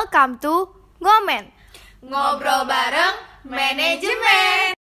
Welcome to Ngomen. Ngobrol bareng manajemen.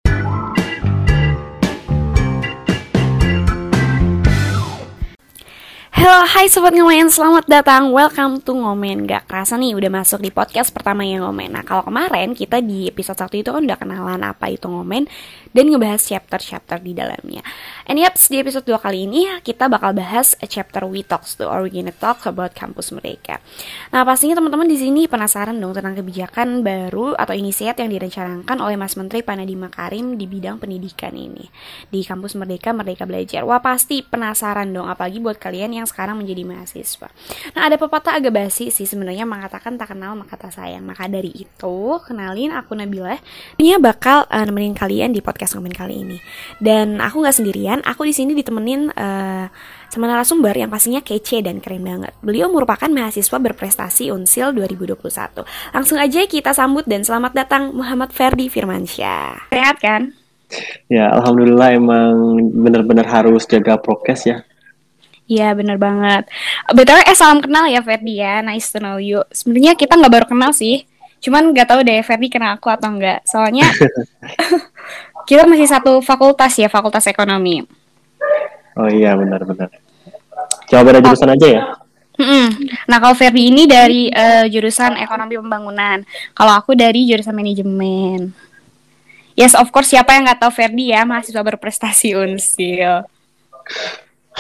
Halo, hai Sobat Ngomen, selamat datang, welcome to Ngomen. Gak kerasa nih, udah masuk di podcast pertama yang Ngomen. Nah, kalau kemarin kita di episode 1 itu kan udah kenalan apa itu Ngomen Dan ngebahas chapter-chapter di dalamnya. And yaps, di episode 2 kali ini kita bakal bahas chapter We Talks to or We gonna talk about kampus mereka. Nah, pastinya teman-teman di sini penasaran dong tentang kebijakan baru atau inisiat yang direncanakan oleh Mas Menteri Panadi Makarim di bidang pendidikan ini. Di kampus Merdeka, Merdeka Belajar. Wah, pasti penasaran dong, apalagi buat kalian yang sekarang menjadi mahasiswa. Nah, ada pepatah agak basi sih sebenarnya mengatakan tak kenal maka tak sayang. Maka dari itu, kenalin aku Nabila. Dia bakal uh, nemenin kalian di podcast komen kali ini. Dan aku nggak sendirian, aku di sini ditemenin uh, sama narasumber yang pastinya kece dan keren banget. Beliau merupakan mahasiswa berprestasi Unsil 2021. Langsung aja kita sambut dan selamat datang Muhammad Ferdi Firmansyah. Sehat kan? Ya, alhamdulillah emang benar-benar harus jaga prokes ya Iya bener banget. Betul eh salam kenal ya Ferdi ya. Nice to know you. Sebenarnya kita nggak baru kenal sih. Cuman nggak tahu deh Ferdi kenal aku atau enggak. Soalnya kita masih satu fakultas ya, fakultas ekonomi. Oh iya benar-benar. Coba beda jurusan oh. aja ya. Mm-mm. Nah kalau Ferdi ini dari uh, jurusan ekonomi pembangunan. Kalau aku dari jurusan manajemen. Yes of course siapa yang nggak tahu Ferdi ya mahasiswa berprestasi Unsil.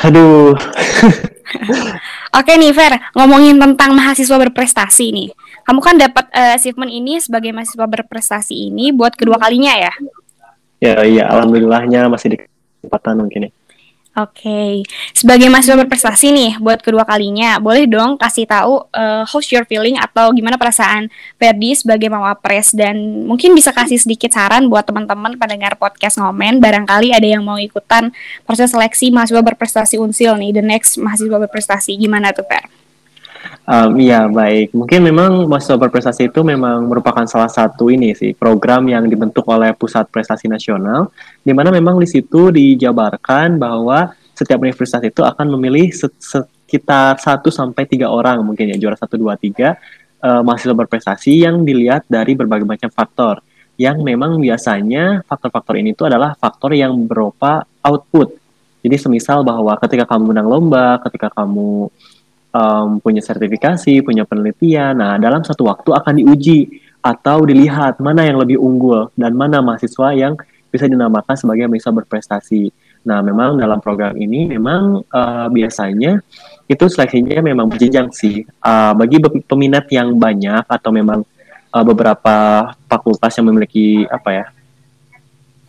Aduh. Oke nih Fer, ngomongin tentang mahasiswa berprestasi nih. Kamu kan dapat uh, achievement ini sebagai mahasiswa berprestasi ini buat kedua kalinya ya? Ya iya, alhamdulillahnya masih di kesempatan mungkin ya. Oke, okay. sebagai mahasiswa berprestasi nih buat kedua kalinya, boleh dong kasih tahu uh, how's your feeling atau gimana perasaan Ferdi sebagai mawapres dan mungkin bisa kasih sedikit saran buat teman-teman pendengar podcast ngomen, barangkali ada yang mau ikutan proses seleksi mahasiswa berprestasi Unsil nih, the next mahasiswa berprestasi, gimana tuh Fer? Um, iya baik, mungkin memang mahasiswa berprestasi itu memang merupakan salah satu ini sih program yang dibentuk oleh Pusat Prestasi Nasional, di mana memang di situ dijabarkan bahwa setiap universitas itu akan memilih sekitar 1 sampai tiga orang mungkin ya juara satu dua tiga uh, mahasiswa berprestasi yang dilihat dari berbagai macam faktor yang memang biasanya faktor-faktor ini itu adalah faktor yang berupa output. Jadi semisal bahwa ketika kamu menang lomba, ketika kamu um, punya sertifikasi, punya penelitian. Nah, dalam satu waktu akan diuji atau dilihat mana yang lebih unggul dan mana mahasiswa yang bisa dinamakan sebagai mahasiswa berprestasi. Nah, memang dalam program ini memang uh, biasanya itu seleksinya memang berjenjang sih. Uh, bagi peminat yang banyak atau memang uh, beberapa fakultas yang memiliki apa ya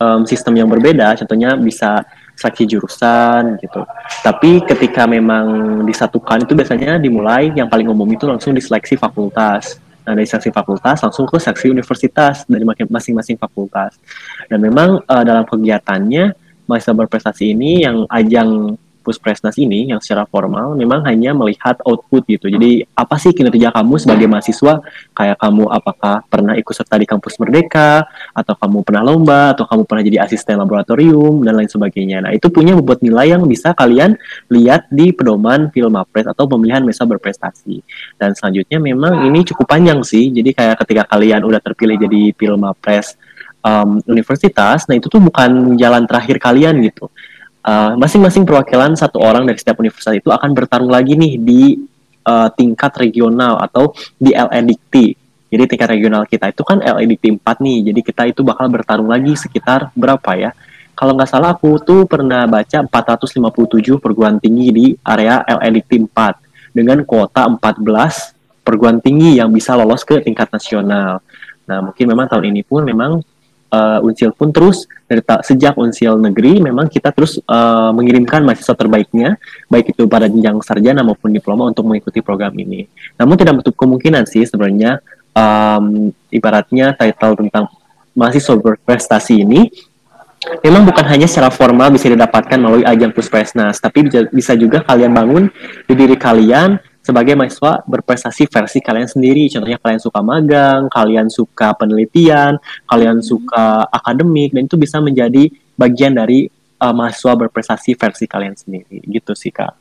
um, sistem yang berbeda, contohnya bisa seleksi jurusan gitu. Tapi ketika memang disatukan itu biasanya dimulai yang paling umum itu langsung diseleksi fakultas. Nah, dari seleksi fakultas langsung ke seleksi universitas dari masing-masing fakultas. Dan memang uh, dalam kegiatannya mahasiswa berprestasi ini yang ajang Puspresnas ini yang secara formal memang hanya melihat output gitu. Jadi apa sih kinerja kamu sebagai mahasiswa? Kayak kamu apakah pernah ikut serta di kampus Merdeka atau kamu pernah lomba atau kamu pernah jadi asisten laboratorium dan lain sebagainya. Nah, itu punya bobot nilai yang bisa kalian lihat di pedoman Filmapres atau pemilihan mesa berprestasi. Dan selanjutnya memang ini cukup panjang sih. Jadi kayak ketika kalian udah terpilih jadi Filmapres um, universitas, nah itu tuh bukan jalan terakhir kalian gitu eh, masing-masing perwakilan satu orang dari setiap universitas itu akan bertarung lagi nih di uh, tingkat regional atau di LEDIKT. Jadi tingkat regional kita itu kan LEDIKT 4 nih, jadi kita itu bakal bertarung lagi sekitar berapa ya? Kalau nggak salah aku tuh pernah baca 457 perguruan tinggi di area LEDIKT 4 dengan kuota 14 perguruan tinggi yang bisa lolos ke tingkat nasional. Nah, mungkin memang tahun ini pun memang uh, Unsil pun terus dari sejak Unsil negeri memang kita terus uh, mengirimkan mahasiswa terbaiknya baik itu pada jenjang sarjana maupun diploma untuk mengikuti program ini. Namun tidak menutup kemungkinan sih sebenarnya um, ibaratnya title tentang mahasiswa berprestasi ini memang bukan hanya secara formal bisa didapatkan melalui ajang Puspresnas, tapi bisa juga kalian bangun di diri kalian sebagai mahasiswa berprestasi versi kalian sendiri. Contohnya kalian suka magang, kalian suka penelitian, kalian suka akademik, dan itu bisa menjadi bagian dari uh, mahasiswa berprestasi versi kalian sendiri. Gitu sih kak.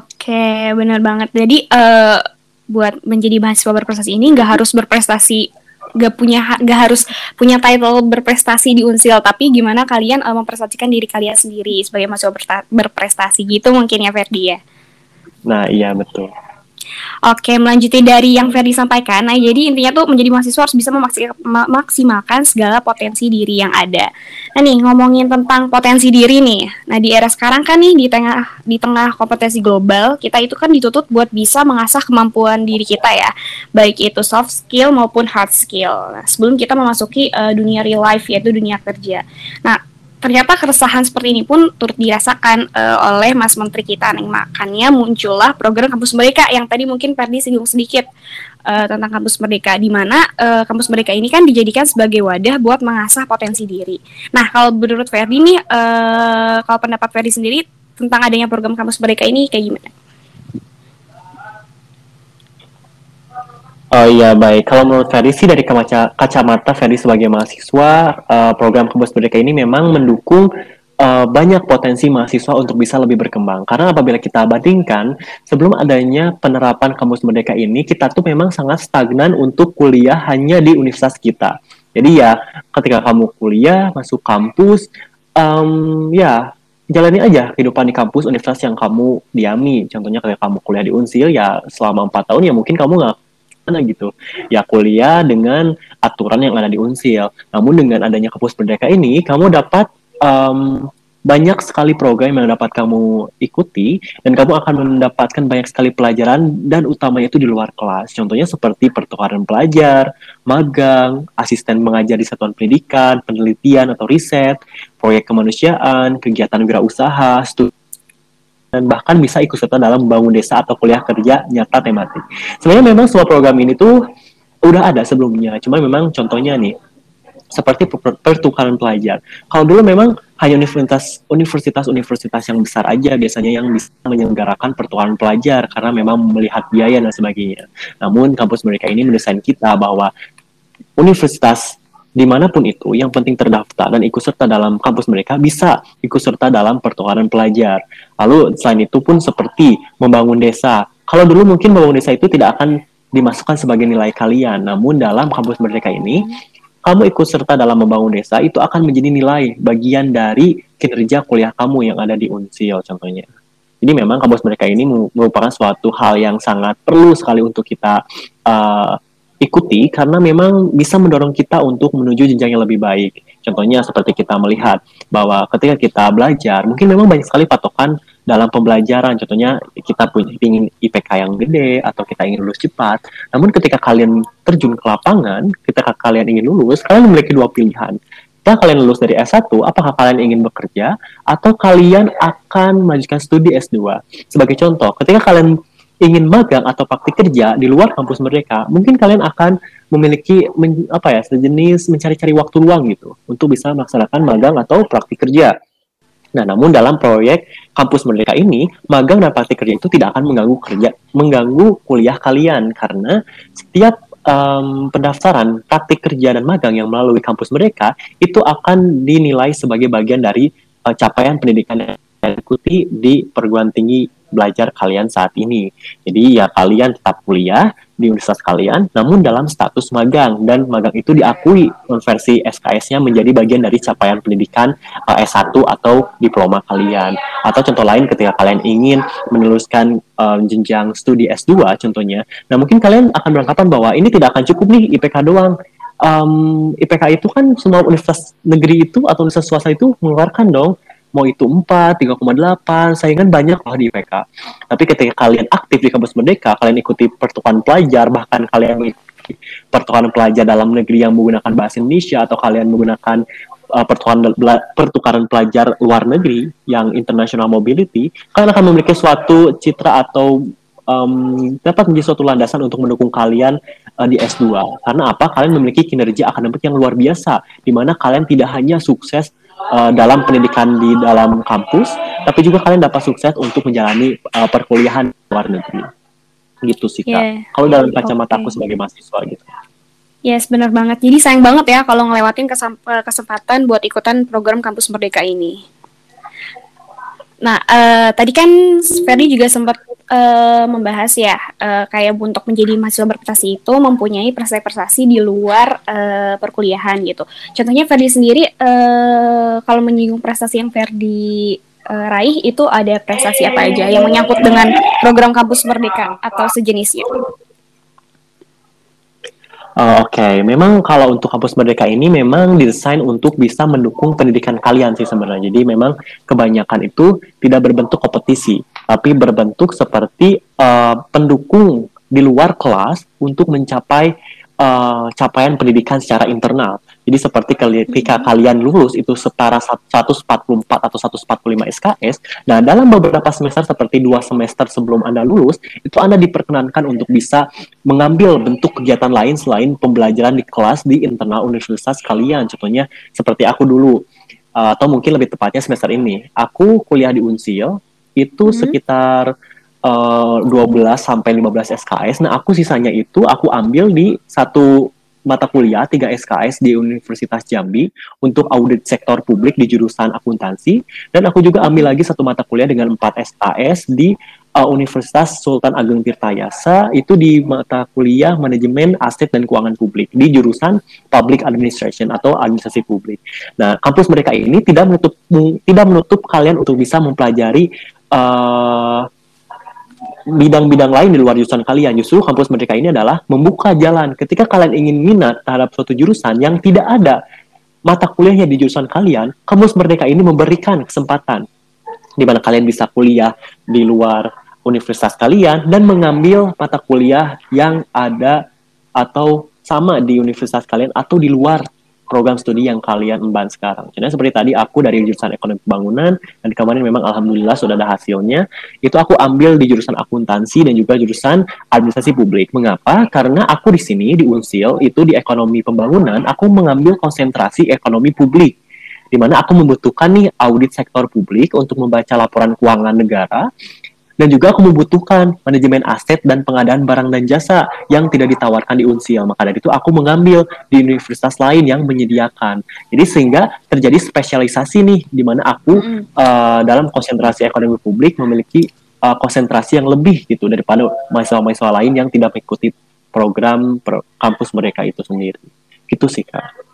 Oke, benar banget. Jadi uh, buat menjadi mahasiswa berprestasi ini nggak harus berprestasi gak punya gak harus punya title berprestasi di Unsil tapi gimana kalian uh, memprestasikan diri kalian sendiri sebagai mahasiswa berprestasi gitu mungkin ya Ferdi ya nah iya betul Oke, melanjuti dari yang Ferdi sampaikan. Nah, jadi intinya tuh menjadi mahasiswa harus bisa memaksimalkan segala potensi diri yang ada. Nah, nih ngomongin tentang potensi diri nih. Nah, di era sekarang kan nih di tengah di tengah kompetensi global, kita itu kan dituntut buat bisa mengasah kemampuan diri kita ya, baik itu soft skill maupun hard skill. Nah, sebelum kita memasuki uh, dunia real life yaitu dunia kerja. Nah, ternyata keresahan seperti ini pun turut dirasakan uh, oleh Mas Menteri kita nih makanya muncullah program kampus merdeka yang tadi mungkin Ferdi singgung sedikit uh, tentang kampus merdeka di mana uh, kampus merdeka ini kan dijadikan sebagai wadah buat mengasah potensi diri. Nah kalau menurut Ferdi nih uh, kalau pendapat Ferdi sendiri tentang adanya program kampus merdeka ini kayak gimana? Oh iya baik, kalau menurut Ferry sih dari kaca, kacamata Ferry sebagai mahasiswa, uh, program kampus merdeka ini memang mendukung uh, banyak potensi mahasiswa untuk bisa lebih berkembang. Karena apabila kita bandingkan, sebelum adanya penerapan kampus merdeka ini, kita tuh memang sangat stagnan untuk kuliah hanya di universitas kita. Jadi ya, ketika kamu kuliah, masuk kampus, um, ya jalani aja kehidupan di kampus universitas yang kamu diami. Contohnya kayak kamu kuliah di Unsil, ya selama empat tahun ya mungkin kamu nggak mana gitu. Ya kuliah dengan aturan yang ada di Unsil. Namun dengan adanya kampus merdeka ini, kamu dapat um, banyak sekali program yang dapat kamu ikuti dan kamu akan mendapatkan banyak sekali pelajaran dan utamanya itu di luar kelas. Contohnya seperti pertukaran pelajar, magang, asisten mengajar di satuan pendidikan, penelitian atau riset, proyek kemanusiaan, kegiatan wirausaha, studi dan bahkan bisa ikut serta dalam membangun desa atau kuliah kerja nyata tematik. Sebenarnya memang semua program ini tuh udah ada sebelumnya, cuma memang contohnya nih seperti pertukaran pelajar. Kalau dulu memang hanya universitas universitas-universitas yang besar aja biasanya yang bisa menyelenggarakan pertukaran pelajar karena memang melihat biaya dan sebagainya. Namun kampus mereka ini mendesain kita bahwa universitas di mana pun itu yang penting terdaftar dan ikut serta dalam kampus mereka bisa ikut serta dalam pertukaran pelajar. Lalu selain itu pun seperti membangun desa. Kalau dulu mungkin membangun desa itu tidak akan dimasukkan sebagai nilai kalian, namun dalam kampus mereka ini kamu ikut serta dalam membangun desa itu akan menjadi nilai bagian dari kinerja kuliah kamu yang ada di Unsil contohnya. Jadi memang kampus mereka ini merupakan suatu hal yang sangat perlu sekali untuk kita uh, ikuti karena memang bisa mendorong kita untuk menuju jenjang yang lebih baik. Contohnya seperti kita melihat bahwa ketika kita belajar, mungkin memang banyak sekali patokan dalam pembelajaran. Contohnya kita punya ingin IPK yang gede atau kita ingin lulus cepat. Namun ketika kalian terjun ke lapangan, ketika kalian ingin lulus, kalian memiliki dua pilihan. Setelah kalian lulus dari S1, apakah kalian ingin bekerja atau kalian akan melanjutkan studi S2? Sebagai contoh, ketika kalian ingin magang atau praktik kerja di luar kampus mereka, mungkin kalian akan memiliki men, apa ya sejenis mencari-cari waktu luang gitu untuk bisa melaksanakan magang atau praktik kerja. Nah, namun dalam proyek kampus merdeka ini, magang dan praktik kerja itu tidak akan mengganggu kerja, mengganggu kuliah kalian karena setiap um, pendaftaran praktik kerja dan magang yang melalui kampus mereka itu akan dinilai sebagai bagian dari uh, capaian pendidikan yang ikuti di perguruan tinggi belajar kalian saat ini. Jadi ya kalian tetap kuliah di universitas kalian, namun dalam status magang dan magang itu diakui konversi SKS-nya menjadi bagian dari capaian pendidikan uh, eh, S1 atau diploma kalian. Atau contoh lain ketika kalian ingin meneruskan um, jenjang studi S2 contohnya, nah mungkin kalian akan beranggapan bahwa ini tidak akan cukup nih IPK doang. Um, IPK itu kan semua universitas negeri itu atau universitas swasta itu mengeluarkan dong mau itu 4, 3,8, saingan banyak loh di IPK. Tapi ketika kalian aktif di kampus Merdeka, kalian ikuti pertukaran pelajar, bahkan kalian mengikuti pertukaran pelajar dalam negeri yang menggunakan bahasa Indonesia atau kalian menggunakan uh, pertukaran pelajar luar negeri yang international mobility, kalian akan memiliki suatu citra atau um, dapat menjadi suatu landasan untuk mendukung kalian uh, di S2. Karena apa? Kalian memiliki kinerja akademik yang luar biasa, di mana kalian tidak hanya sukses uh, dalam pendidikan di dalam kampus, tapi juga kalian dapat sukses untuk menjalani uh, perkuliahan luar negeri. Gitu sih kak. Yeah. Kalau dalam kacamata okay. aku sebagai mahasiswa gitu. Yes, benar banget. Jadi sayang banget ya kalau ngelewatin kesempatan buat ikutan program Kampus Merdeka ini. Nah, uh, tadi kan Ferdi juga sempat uh, membahas ya, uh, kayak untuk menjadi mahasiswa berprestasi itu mempunyai prestasi-prestasi di luar uh, perkuliahan gitu. Contohnya Ferdi sendiri, uh, kalau menyinggung prestasi yang Ferdi uh, raih itu ada prestasi apa aja yang menyangkut dengan program kampus merdeka atau sejenisnya? Uh, Oke, okay. memang kalau untuk kampus merdeka ini memang didesain untuk bisa mendukung pendidikan kalian sih sebenarnya. Jadi memang kebanyakan itu tidak berbentuk kompetisi, tapi berbentuk seperti uh, pendukung di luar kelas untuk mencapai uh, capaian pendidikan secara internal. Jadi seperti ketika kalian lulus itu setara 144 atau 145 SKS, nah dalam beberapa semester seperti dua semester sebelum Anda lulus, itu Anda diperkenankan untuk bisa mengambil bentuk kegiatan lain selain pembelajaran di kelas di internal universitas kalian. Contohnya seperti aku dulu, uh, atau mungkin lebih tepatnya semester ini, aku kuliah di Unsil, itu hmm. sekitar uh, 12 sampai 15 SKS. Nah, aku sisanya itu aku ambil di satu mata kuliah 3 SKS di Universitas Jambi untuk audit sektor publik di jurusan akuntansi dan aku juga ambil lagi satu mata kuliah dengan 4 SKS di uh, Universitas Sultan Ageng Tirtayasa itu di mata kuliah manajemen aset dan keuangan publik di jurusan Public Administration atau administrasi publik. Nah, kampus mereka ini tidak menutup tidak menutup kalian untuk bisa mempelajari uh, bidang-bidang lain di luar jurusan kalian. Justru kampus merdeka ini adalah membuka jalan ketika kalian ingin minat terhadap suatu jurusan yang tidak ada mata kuliahnya di jurusan kalian, kampus merdeka ini memberikan kesempatan di mana kalian bisa kuliah di luar universitas kalian dan mengambil mata kuliah yang ada atau sama di universitas kalian atau di luar program studi yang kalian emban sekarang. Jadi seperti tadi aku dari jurusan ekonomi pembangunan dan kemarin memang alhamdulillah sudah ada hasilnya. Itu aku ambil di jurusan akuntansi dan juga jurusan administrasi publik. Mengapa? Karena aku di sini di Unsil itu di ekonomi pembangunan aku mengambil konsentrasi ekonomi publik di mana aku membutuhkan nih audit sektor publik untuk membaca laporan keuangan negara dan juga aku membutuhkan manajemen aset dan pengadaan barang dan jasa yang tidak ditawarkan di Unsil. Maka dari itu aku mengambil di universitas lain yang menyediakan. Jadi sehingga terjadi spesialisasi nih di mana aku mm. uh, dalam konsentrasi ekonomi publik memiliki uh, konsentrasi yang lebih gitu daripada mahasiswa-mahasiswa lain yang tidak mengikuti program pro kampus mereka itu sendiri. Gitu sih Kak.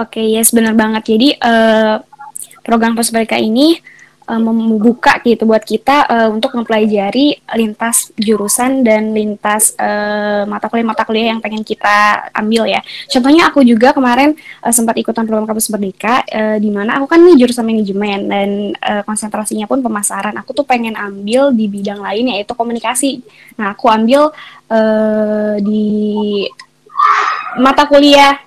Oke, okay, yes benar banget. Jadi uh, program kampus mereka ini uh, membuka gitu buat kita uh, untuk mempelajari lintas jurusan dan lintas uh, mata kuliah mata kuliah yang pengen kita ambil ya. Contohnya aku juga kemarin uh, sempat ikutan program kampus merdeka uh, di mana aku kan nih jurusan manajemen dan uh, konsentrasinya pun pemasaran. Aku tuh pengen ambil di bidang lain yaitu komunikasi. Nah, aku ambil uh, di mata kuliah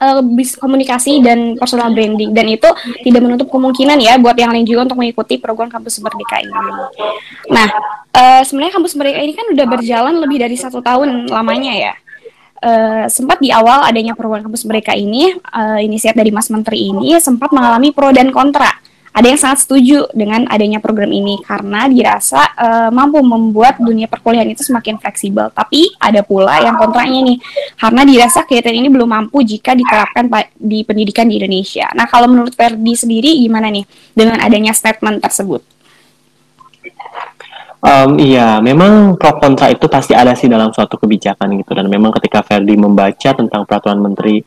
uh, komunikasi dan personal branding dan itu tidak menutup kemungkinan ya buat yang lain juga untuk mengikuti program kampus merdeka ini. Nah, uh, sebenarnya kampus merdeka ini kan udah berjalan lebih dari satu tahun lamanya ya. Uh, sempat di awal adanya program kampus mereka ini, uh, inisiat dari Mas Menteri ini sempat mengalami pro dan kontra ada yang sangat setuju dengan adanya program ini karena dirasa uh, mampu membuat dunia perkuliahan itu semakin fleksibel. Tapi ada pula yang kontranya nih karena dirasa kegiatan ini belum mampu jika diterapkan di pendidikan di Indonesia. Nah, kalau menurut Ferdi sendiri gimana nih dengan adanya statement tersebut? Um, iya, memang pro kontra itu pasti ada sih dalam suatu kebijakan gitu dan memang ketika Ferdi membaca tentang peraturan menteri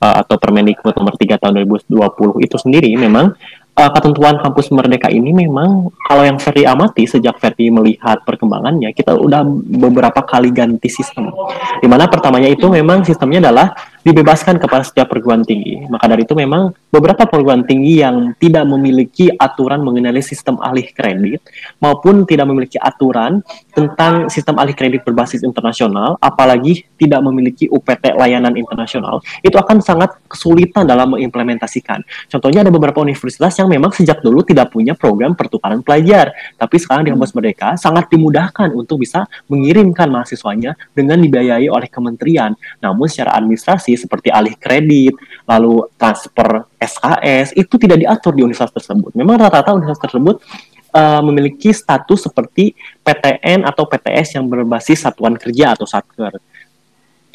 uh, atau Permendikbud nomor 3 tahun 2020 itu sendiri memang uh, ketentuan kampus merdeka ini memang kalau yang Ferdi amati sejak Ferdi melihat perkembangannya kita udah beberapa kali ganti sistem. Di mana pertamanya itu memang sistemnya adalah dibebaskan kepada setiap perguruan tinggi. Maka dari itu memang beberapa perguruan tinggi yang tidak memiliki aturan mengenai sistem alih kredit maupun tidak memiliki aturan tentang sistem alih kredit berbasis internasional, apalagi tidak memiliki UPT layanan internasional, itu akan sangat kesulitan dalam mengimplementasikan. Contohnya ada beberapa universitas yang memang sejak dulu tidak punya program pertukaran pelajar, tapi sekarang di kampus mereka sangat dimudahkan untuk bisa mengirimkan mahasiswanya dengan dibiayai oleh kementerian. Namun secara administrasi seperti alih kredit, lalu transfer SKS itu tidak diatur di universitas tersebut. Memang rata-rata universitas tersebut uh, memiliki status seperti PTN atau PTS yang berbasis satuan kerja atau satker.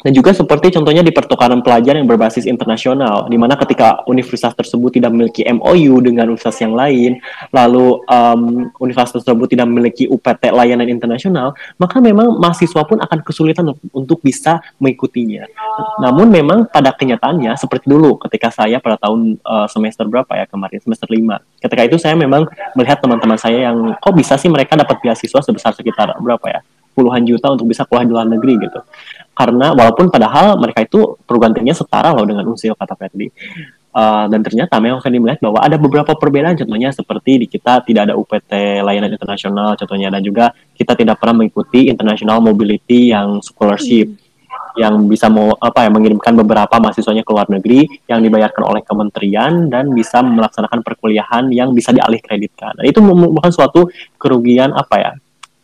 Dan juga seperti contohnya di pertukaran pelajar yang berbasis internasional, di mana ketika universitas tersebut tidak memiliki MOU dengan universitas yang lain, lalu um, universitas tersebut tidak memiliki UPT layanan internasional, maka memang mahasiswa pun akan kesulitan untuk bisa mengikutinya. Namun memang pada kenyataannya seperti dulu ketika saya pada tahun uh, semester berapa ya kemarin, semester 5. Ketika itu saya memang melihat teman-teman saya yang kok bisa sih mereka dapat beasiswa sebesar sekitar berapa ya? puluhan juta untuk bisa kuliah di luar negeri gitu karena walaupun padahal mereka itu perguruan setara loh dengan Unsil kata Ferdi uh, dan ternyata memang Ferdi melihat bahwa ada beberapa perbedaan contohnya seperti di kita tidak ada UPT layanan internasional contohnya dan juga kita tidak pernah mengikuti international mobility yang scholarship hmm yang bisa mau apa ya mengirimkan beberapa mahasiswanya ke luar negeri yang dibayarkan oleh kementerian dan bisa melaksanakan perkuliahan yang bisa dialih kreditkan. Nah, itu merupakan suatu kerugian apa ya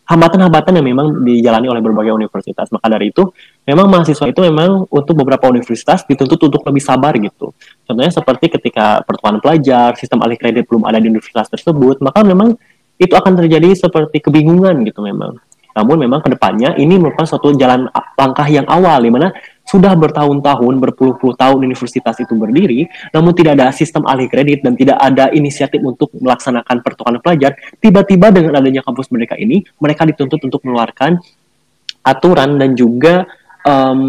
hambatan-hambatan yang memang dijalani oleh berbagai universitas. Maka dari itu, memang mahasiswa itu memang untuk beberapa universitas dituntut untuk lebih sabar gitu. Contohnya seperti ketika pertukaran pelajar, sistem alih kredit belum ada di universitas tersebut, maka memang itu akan terjadi seperti kebingungan gitu memang. Namun memang ke depannya ini merupakan suatu jalan langkah yang awal, di mana sudah bertahun-tahun, berpuluh-puluh tahun universitas itu berdiri, namun tidak ada sistem alih kredit dan tidak ada inisiatif untuk melaksanakan pertukaran pelajar, tiba-tiba dengan adanya kampus mereka ini, mereka dituntut untuk mengeluarkan aturan dan juga um,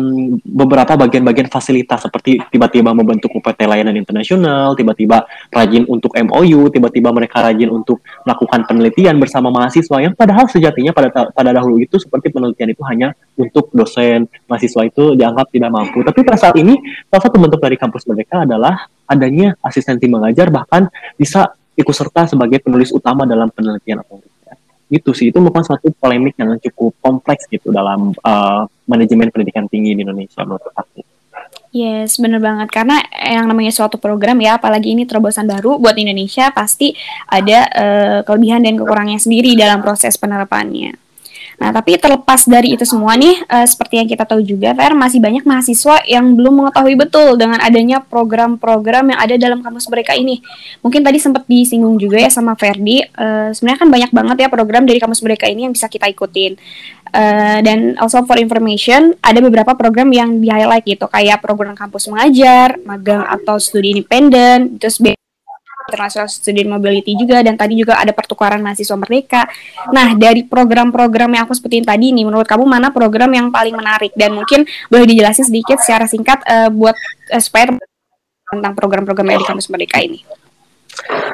beberapa bagian-bagian fasilitas seperti tiba-tiba membentuk UPT layanan internasional, tiba-tiba rajin untuk MOU, tiba-tiba mereka rajin untuk melakukan penelitian bersama mahasiswa yang padahal sejatinya pada pada dahulu itu seperti penelitian itu hanya untuk dosen, mahasiswa itu dianggap tidak mampu. Tapi pada saat ini salah satu bentuk dari kampus mereka adalah adanya asistensi mengajar bahkan bisa ikut serta sebagai penulis utama dalam penelitian atau itu sih itu merupakan suatu polemik yang cukup kompleks gitu dalam uh, manajemen pendidikan tinggi di Indonesia menurut aku. Yes, bener banget. Karena yang namanya suatu program ya, apalagi ini terobosan baru buat Indonesia, pasti ada uh, kelebihan dan kekurangannya sendiri dalam proses penerapannya. Nah, tapi terlepas dari itu semua nih, uh, seperti yang kita tahu juga, Fer, masih banyak mahasiswa yang belum mengetahui betul dengan adanya program-program yang ada dalam kampus mereka ini. Mungkin tadi sempat disinggung juga ya sama Ferdi, uh, sebenarnya kan banyak banget ya program dari kampus mereka ini yang bisa kita ikutin. Uh, dan also for information, ada beberapa program yang di-highlight gitu, kayak program kampus mengajar, magang atau studi independen, terus international student mobility juga dan tadi juga ada pertukaran mahasiswa mereka. Nah, dari program-program yang aku sebutin tadi nih menurut kamu mana program yang paling menarik dan mungkin boleh dijelasin sedikit secara singkat uh, buat uh, supaya tentang program-program yang di kampus mereka ini.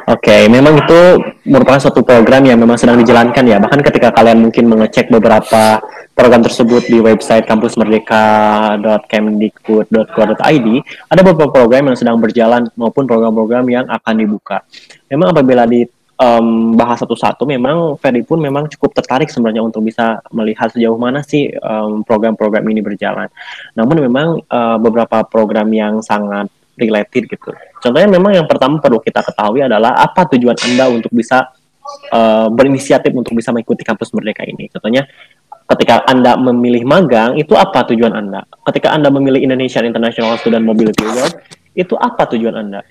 Oke, okay, memang itu merupakan suatu program yang memang sedang dijalankan ya. Bahkan ketika kalian mungkin mengecek beberapa program tersebut di website kampusmerdeka.kemdikbud.go.id, ada beberapa program yang sedang berjalan maupun program-program yang akan dibuka. Memang apabila di um, bahas satu-satu, memang Ferdi pun memang cukup tertarik sebenarnya untuk bisa melihat sejauh mana sih program-program um, ini berjalan. Namun memang uh, beberapa program yang sangat related gitu. Contohnya memang yang pertama perlu kita ketahui adalah apa tujuan Anda untuk bisa uh, berinisiatif untuk bisa mengikuti kampus merdeka ini. Contohnya ketika Anda memilih magang, itu apa tujuan Anda? Ketika Anda memilih Indonesian International Student Mobility Award, itu apa tujuan Anda?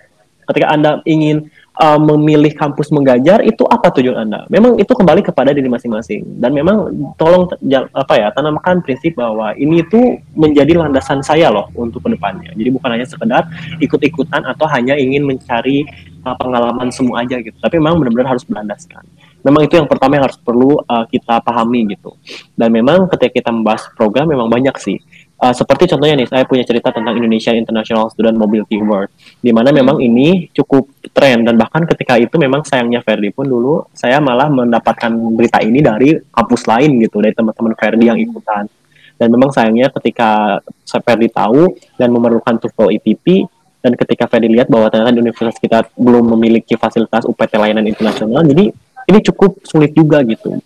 Ketika Anda ingin uh, memilih kampus menggajar itu apa tujuan anda? Memang itu kembali kepada diri masing-masing dan memang tolong apa ya tanamkan prinsip bahwa ini itu menjadi landasan saya loh untuk ke depannya. Jadi bukan hanya sekedar ikut-ikutan atau hanya ingin mencari uh, pengalaman semua aja gitu. Tapi memang benar-benar harus berlandaskan. Memang itu yang pertama yang harus perlu uh, kita pahami gitu. Dan memang ketika kita membahas program memang banyak sih Uh, seperti contohnya nih, saya punya cerita tentang Indonesia International Student Mobility Award, di mana memang ini cukup tren dan bahkan ketika itu memang sayangnya Ferdi pun dulu saya malah mendapatkan berita ini dari kampus lain gitu, dari teman-teman Ferdi yang ikutan. Dan memang sayangnya ketika Ferdi tahu dan memerlukan TOEFL ETP dan ketika Ferdi lihat bahwa ternyata di universitas kita belum memiliki fasilitas UPT layanan internasional, jadi ini cukup sulit juga gitu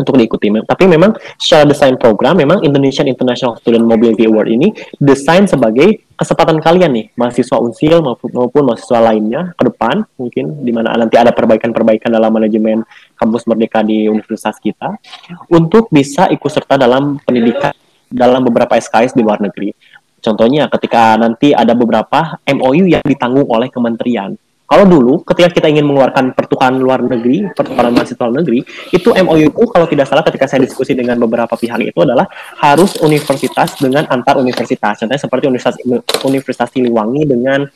untuk diikuti. Tapi memang secara desain program, memang Indonesian International Student Mobility Award ini desain sebagai kesempatan kalian nih, mahasiswa unsil maupun, maupun mahasiswa lainnya ke depan, mungkin di mana nanti ada perbaikan-perbaikan dalam manajemen kampus merdeka di universitas kita, untuk bisa ikut serta dalam pendidikan dalam beberapa SKS di luar negeri. Contohnya ketika nanti ada beberapa MOU yang ditanggung oleh kementerian Kalau dulu ketika kita ingin mengeluarkan pertukaran luar negeri, pertukaran mahasiswa luar negeri, itu MOU itu kalau tidak salah ketika saya diskusi dengan beberapa pihak itu adalah harus universitas dengan antar universitas. Contohnya seperti Universitas Universitas Siliwangi dengan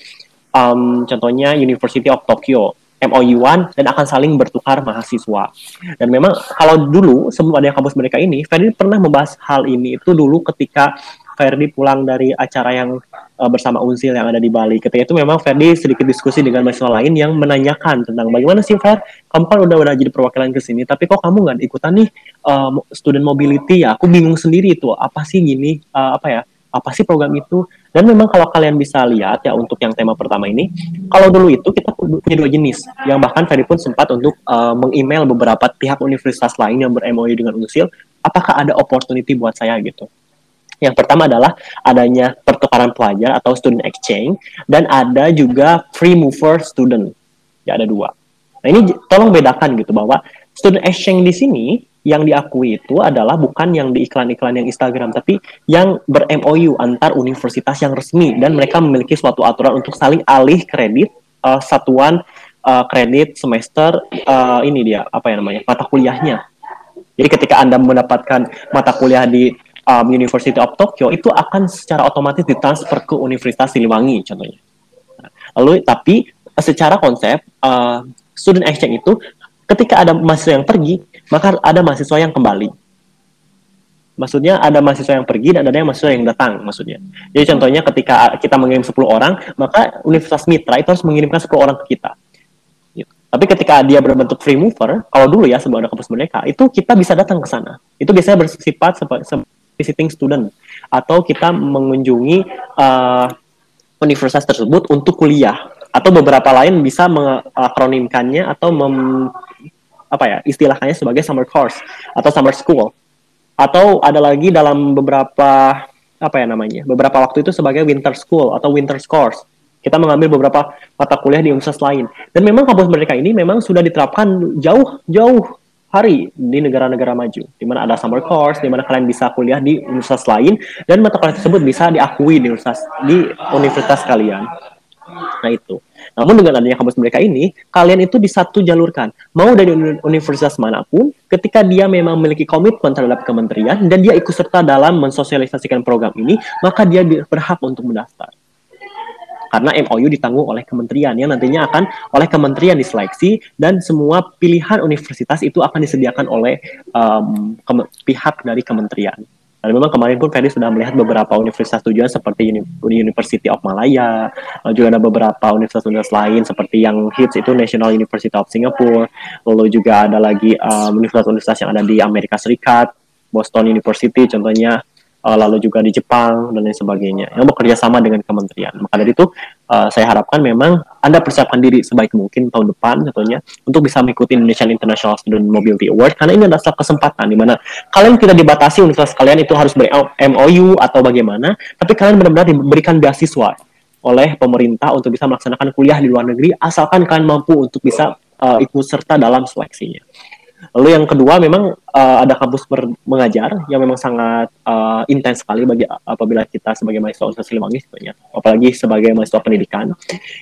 um, contohnya University of Tokyo. MOU-an dan akan saling bertukar mahasiswa. Dan memang kalau dulu sebelum ada kampus mereka ini, Ferdi pernah membahas hal ini itu dulu ketika Ferdi pulang dari acara yang uh, bersama Unsil yang ada di Bali. Ketika itu memang Ferdi sedikit diskusi dengan mahasiswa lain yang menanyakan tentang bagaimana sih Fer, kamu kan udah udah jadi perwakilan ke sini, tapi kok kamu nggak ikutan nih uh, student mobility ya? Aku bingung sendiri itu apa sih gini, uh, apa ya? Apa sih program itu? Dan memang kalau kalian bisa lihat ya untuk yang tema pertama ini, kalau dulu itu kita punya dua jenis, yang bahkan Ferdi pun sempat untuk uh, meng-email beberapa pihak universitas lain yang ber-MOU dengan Unsil, apakah ada opportunity buat saya gitu. Yang pertama adalah adanya pertukaran pelajar atau student exchange dan ada juga free mover student. Ya ada dua. Nah ini tolong bedakan gitu bahwa student exchange di sini yang diakui itu adalah bukan yang di iklan-iklan yang Instagram, tapi yang ber-MOU antar universitas yang resmi dan mereka memiliki suatu aturan untuk saling alih kredit uh, satuan uh, kredit semester uh, ini dia apa ya namanya mata kuliahnya. Jadi ketika anda mendapatkan mata kuliah di um, University of Tokyo itu akan secara otomatis ditransfer ke Universitas Siliwangi contohnya. Lalu tapi secara konsep uh, student exchange itu ketika ada mahasiswa yang pergi maka ada mahasiswa yang kembali. Maksudnya ada mahasiswa yang pergi dan ada yang mahasiswa yang datang maksudnya. Jadi contohnya ketika kita mengirim 10 orang, maka Universitas Mitra itu harus mengirimkan 10 orang ke kita. Gitu. Tapi ketika dia berbentuk free mover, kalau dulu ya sebelum ada kampus mereka, itu kita bisa datang ke sana. Itu biasanya bersifat sebagai visiting student. Atau kita mengunjungi uh, universitas tersebut untuk kuliah. Atau beberapa lain bisa mengakronimkannya atau mem, apa ya istilahnya sebagai summer course atau summer school. Atau ada lagi dalam beberapa apa ya namanya beberapa waktu itu sebagai winter school atau winter course. Kita mengambil beberapa mata kuliah di universitas lain. Dan memang kampus mereka ini memang sudah diterapkan jauh jauh hari di negara-negara maju, di mana ada summer course, di mana kalian bisa kuliah di universitas lain, dan mata kuliah tersebut bisa diakui di universitas di universitas kalian. Nah itu. Namun dengan adanya kampus mereka ini, kalian itu di satu jalurkan. Mau dari universitas mana pun, ketika dia memang memiliki komitmen terhadap kementerian dan dia ikut serta dalam mensosialisasikan program ini, maka dia berhak untuk mendaftar. Karena MOU ditanggung oleh kementerian. Yang nantinya akan oleh kementerian diseleksi dan semua pilihan universitas itu akan disediakan oleh um, pihak dari kementerian. Dan memang kemarin pun Ferry sudah melihat beberapa universitas tujuan seperti University of Malaya, juga ada beberapa universitas-universitas lain seperti yang hits itu National University of Singapore, lalu juga ada lagi universitas-universitas um, yang ada di Amerika Serikat, Boston University contohnya, uh, lalu juga di Jepang dan lain sebagainya yang bekerja sama dengan kementerian. Maka dari itu uh, saya harapkan memang Anda persiapkan diri sebaik mungkin tahun depan contohnya untuk bisa mengikuti Indonesian International Student Mobility Award karena ini adalah kesempatan di mana kalian tidak dibatasi universitas kalian itu harus ber MOU atau bagaimana, tapi kalian benar-benar diberikan beasiswa oleh pemerintah untuk bisa melaksanakan kuliah di luar negeri asalkan kalian mampu untuk bisa uh, ikut serta dalam seleksinya. Lalu yang kedua memang uh, ada kampus mengajar yang memang sangat uh, intens sekali bagi apabila kita sebagai mahasiswa Universitas Siliwangi sebenarnya, apalagi sebagai mahasiswa pendidikan.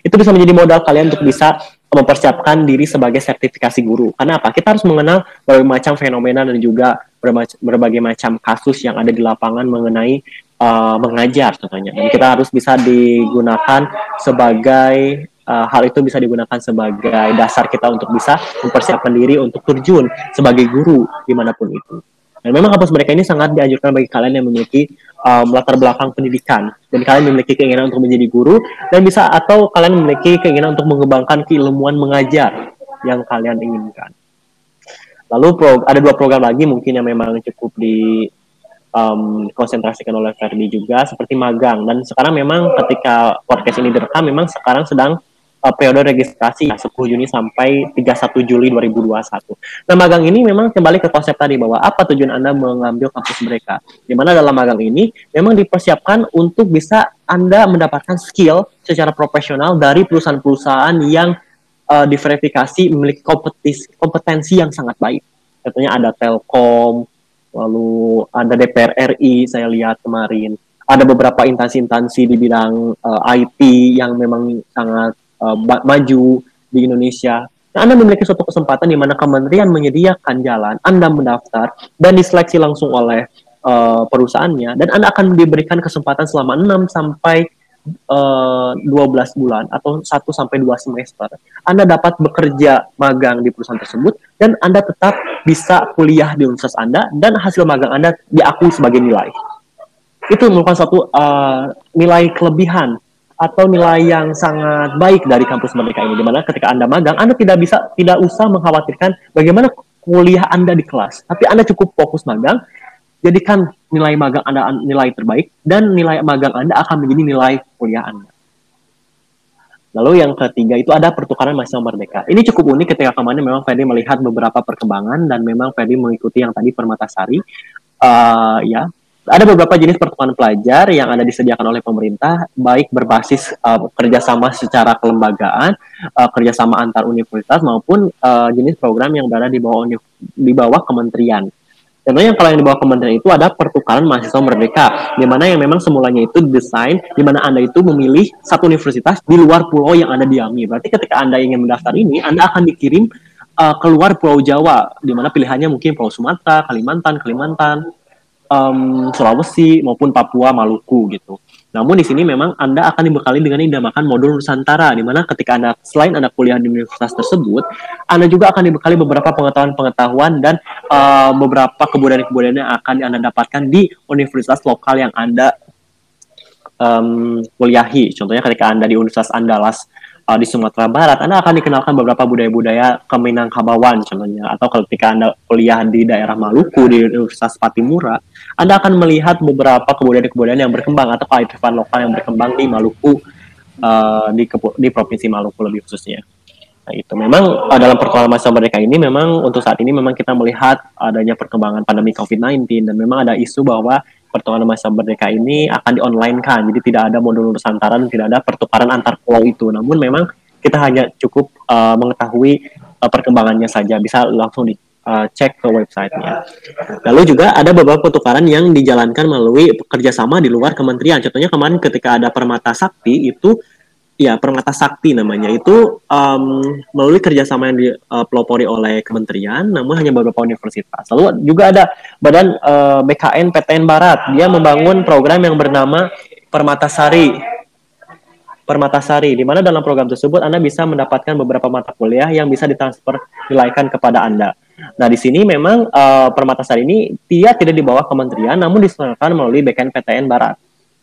Itu bisa menjadi modal kalian untuk bisa mempersiapkan diri sebagai sertifikasi guru. Karena apa? Kita harus mengenal berbagai macam fenomena dan juga berbagai macam kasus yang ada di lapangan mengenai uh, mengajar contohnya. Dan kita harus bisa digunakan sebagai uh, hal itu bisa digunakan sebagai dasar kita untuk bisa mempersiapkan diri untuk terjun sebagai guru di mana pun itu. Dan memang kampus mereka ini sangat dianjurkan bagi kalian yang memiliki um, latar belakang pendidikan dan kalian memiliki keinginan untuk menjadi guru dan bisa atau kalian memiliki keinginan untuk mengembangkan keilmuan mengajar yang kalian inginkan. Lalu pro, ada dua program lagi mungkin yang memang cukup di um, konsentrasikan oleh Ferdi juga seperti magang dan sekarang memang ketika podcast ini direkam memang sekarang sedang uh, periode registrasi ya, 10 Juni sampai 31 Juli 2021. Nah, magang ini memang kembali ke konsep tadi bahwa apa tujuan Anda mengambil kampus mereka. Di mana dalam magang ini memang dipersiapkan untuk bisa Anda mendapatkan skill secara profesional dari perusahaan-perusahaan yang uh, diverifikasi memiliki kompetensi, kompetensi yang sangat baik. Contohnya ada Telkom, lalu ada DPR RI saya lihat kemarin ada beberapa instansi-instansi di bidang uh, IT yang memang sangat uh, maju di Indonesia. Nah, Anda memiliki suatu kesempatan di mana kementerian menyediakan jalan, Anda mendaftar dan diseleksi langsung oleh uh, perusahaannya dan Anda akan diberikan kesempatan selama 6 sampai uh, 12 bulan atau 1 sampai 2 semester. Anda dapat bekerja magang di perusahaan tersebut dan Anda tetap bisa kuliah di universitas Anda dan hasil magang Anda diakui sebagai nilai. Itu merupakan suatu uh, nilai kelebihan atau nilai yang sangat baik dari kampus Merdeka ini, di mana ketika Anda magang, Anda tidak bisa, tidak usah mengkhawatirkan bagaimana kuliah Anda di kelas, tapi Anda cukup fokus magang, jadikan nilai magang Anda nilai terbaik, dan nilai magang Anda akan menjadi nilai kuliah Anda. Lalu yang ketiga itu ada pertukaran mahasiswa merdeka. Ini cukup unik ketika kemarin memang Ferdi melihat beberapa perkembangan dan memang Ferdi mengikuti yang tadi Permatasari. Uh, ya, ada beberapa jenis pertukaran pelajar yang ada disediakan oleh pemerintah, baik berbasis uh, kerjasama secara kelembagaan, uh, kerjasama antar universitas maupun uh, jenis program yang berada di bawah di bawah kementerian. Contohnya kalau yang di bawah kementerian itu ada pertukaran mahasiswa merdeka, di mana yang memang semulanya itu desain, di mana anda itu memilih satu universitas di luar pulau yang anda diami. Berarti ketika anda ingin mendaftar ini, anda akan dikirim uh, keluar Pulau Jawa, di mana pilihannya mungkin Pulau Sumatera, Kalimantan, Kalimantan, um, Sulawesi maupun Papua, Maluku gitu. Namun di sini memang Anda akan dibekali dengan dinamakan modul Nusantara, di mana ketika Anda selain Anda kuliah di universitas tersebut, Anda juga akan dibekali beberapa pengetahuan-pengetahuan dan uh, beberapa kebudayaan-kebudayaan yang akan Anda dapatkan di universitas lokal yang Anda um, kuliahi. Contohnya ketika Anda di Universitas Andalas uh, di Sumatera Barat, Anda akan dikenalkan beberapa budaya-budaya Keminangkabawan contohnya, atau ketika Anda kuliah di daerah Maluku di Universitas Patimura, Anda akan melihat beberapa kebudayaan-kebudayaan yang berkembang atau kearifan lokal yang berkembang di Maluku uh, di di provinsi Maluku lebih khususnya. Nah, itu memang uh, dalam perkembangan masa mereka ini memang untuk saat ini memang kita melihat adanya perkembangan pandemi COVID-19 dan memang ada isu bahwa pertukaran masa merdeka ini akan di-online kan. Jadi tidak ada modul Nusantara dan tidak ada pertukaran antar pulau itu. Namun memang kita hanya cukup uh, mengetahui uh, perkembangannya saja. Bisa langsung di uh, cek ke websitenya. Lalu juga ada beberapa pertukaran yang dijalankan melalui kerjasama di luar kementerian. Contohnya kemarin ketika ada Permata Sakti itu ya Permata Sakti namanya itu um, melalui kerjasama yang dipelopori oleh kementerian, namun hanya beberapa universitas. Lalu juga ada Badan uh, eh, BKN PTN Barat, dia membangun program yang bernama Permatasari. Permatasari, di mana dalam program tersebut Anda bisa mendapatkan beberapa mata kuliah yang bisa ditransfer nilaikan kepada Anda. Nah, di sini memang uh, Permatasari ini dia tidak di bawah kementerian, namun diselenggarakan melalui BKN PTN Barat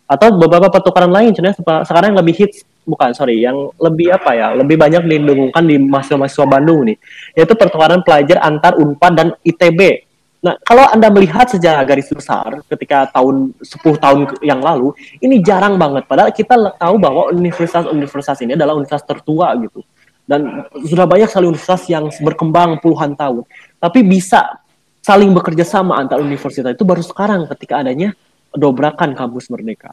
atau beberapa pertukaran lain contohnya sekarang yang lebih hits bukan sorry yang lebih apa ya lebih banyak dilindungkan di mahasiswa-mahasiswa Bandung nih yaitu pertukaran pelajar antar Unpad dan ITB Nah, kalau Anda melihat sejarah garis besar ketika tahun 10 tahun yang lalu, ini jarang banget. Padahal kita tahu bahwa universitas-universitas ini adalah universitas tertua gitu. Dan sudah banyak sekali universitas yang berkembang puluhan tahun. Tapi bisa saling bekerja sama antar universitas itu baru sekarang ketika adanya dobrakan kampus merdeka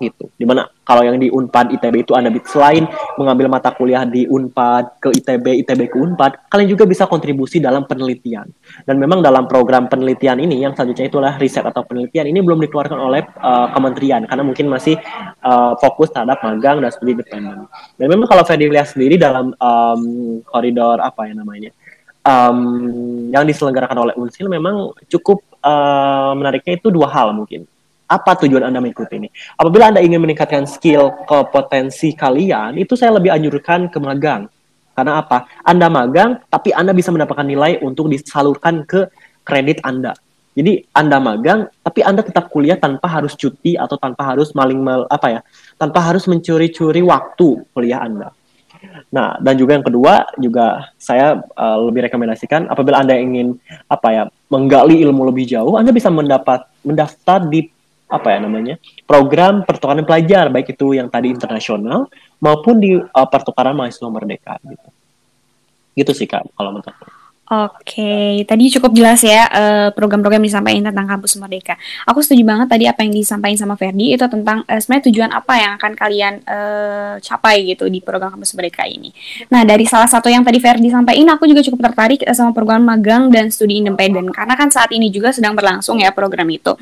gitu. Di mana kalau yang di Unpad ITB itu Anda selain mengambil mata kuliah di Unpad ke ITB, ITB ke Unpad, kalian juga bisa kontribusi dalam penelitian. Dan memang dalam program penelitian ini yang selanjutnya itulah riset atau penelitian ini belum dikeluarkan oleh uh, kementerian karena mungkin masih uh, fokus terhadap magang dan studi independen. Dan memang kalau dilihat sendiri dalam um, koridor apa ya namanya? Um, yang diselenggarakan oleh Unsil memang cukup uh, menariknya itu dua hal mungkin. Apa tujuan Anda mengikuti ini? Apabila Anda ingin meningkatkan skill kompetensi kalian, itu saya lebih anjurkan ke magang. Karena apa? Anda magang, tapi Anda bisa mendapatkan nilai untuk disalurkan ke kredit Anda. Jadi Anda magang, tapi Anda tetap kuliah tanpa harus cuti atau tanpa harus maling mal, apa ya? Tanpa harus mencuri-curi waktu kuliah Anda. Nah, dan juga yang kedua juga saya uh, lebih rekomendasikan apabila Anda ingin apa ya, menggali ilmu lebih jauh, Anda bisa mendapat mendaftar di apa ya namanya? program pertukaran pelajar baik itu yang tadi internasional maupun di uh, pertukaran mahasiswa merdeka gitu. Gitu sih Kak kalau menurut aku. Oke, tadi cukup jelas ya uh, program-program yang disampaikan tentang kampus merdeka. Aku setuju banget tadi apa yang disampaikan sama Ferdi itu tentang uh, sebenarnya tujuan apa yang akan kalian uh, capai gitu di program kampus merdeka ini. Nah dari salah satu yang tadi Ferdi sampaikan, aku juga cukup tertarik sama program magang dan studi independen karena kan saat ini juga sedang berlangsung ya program itu.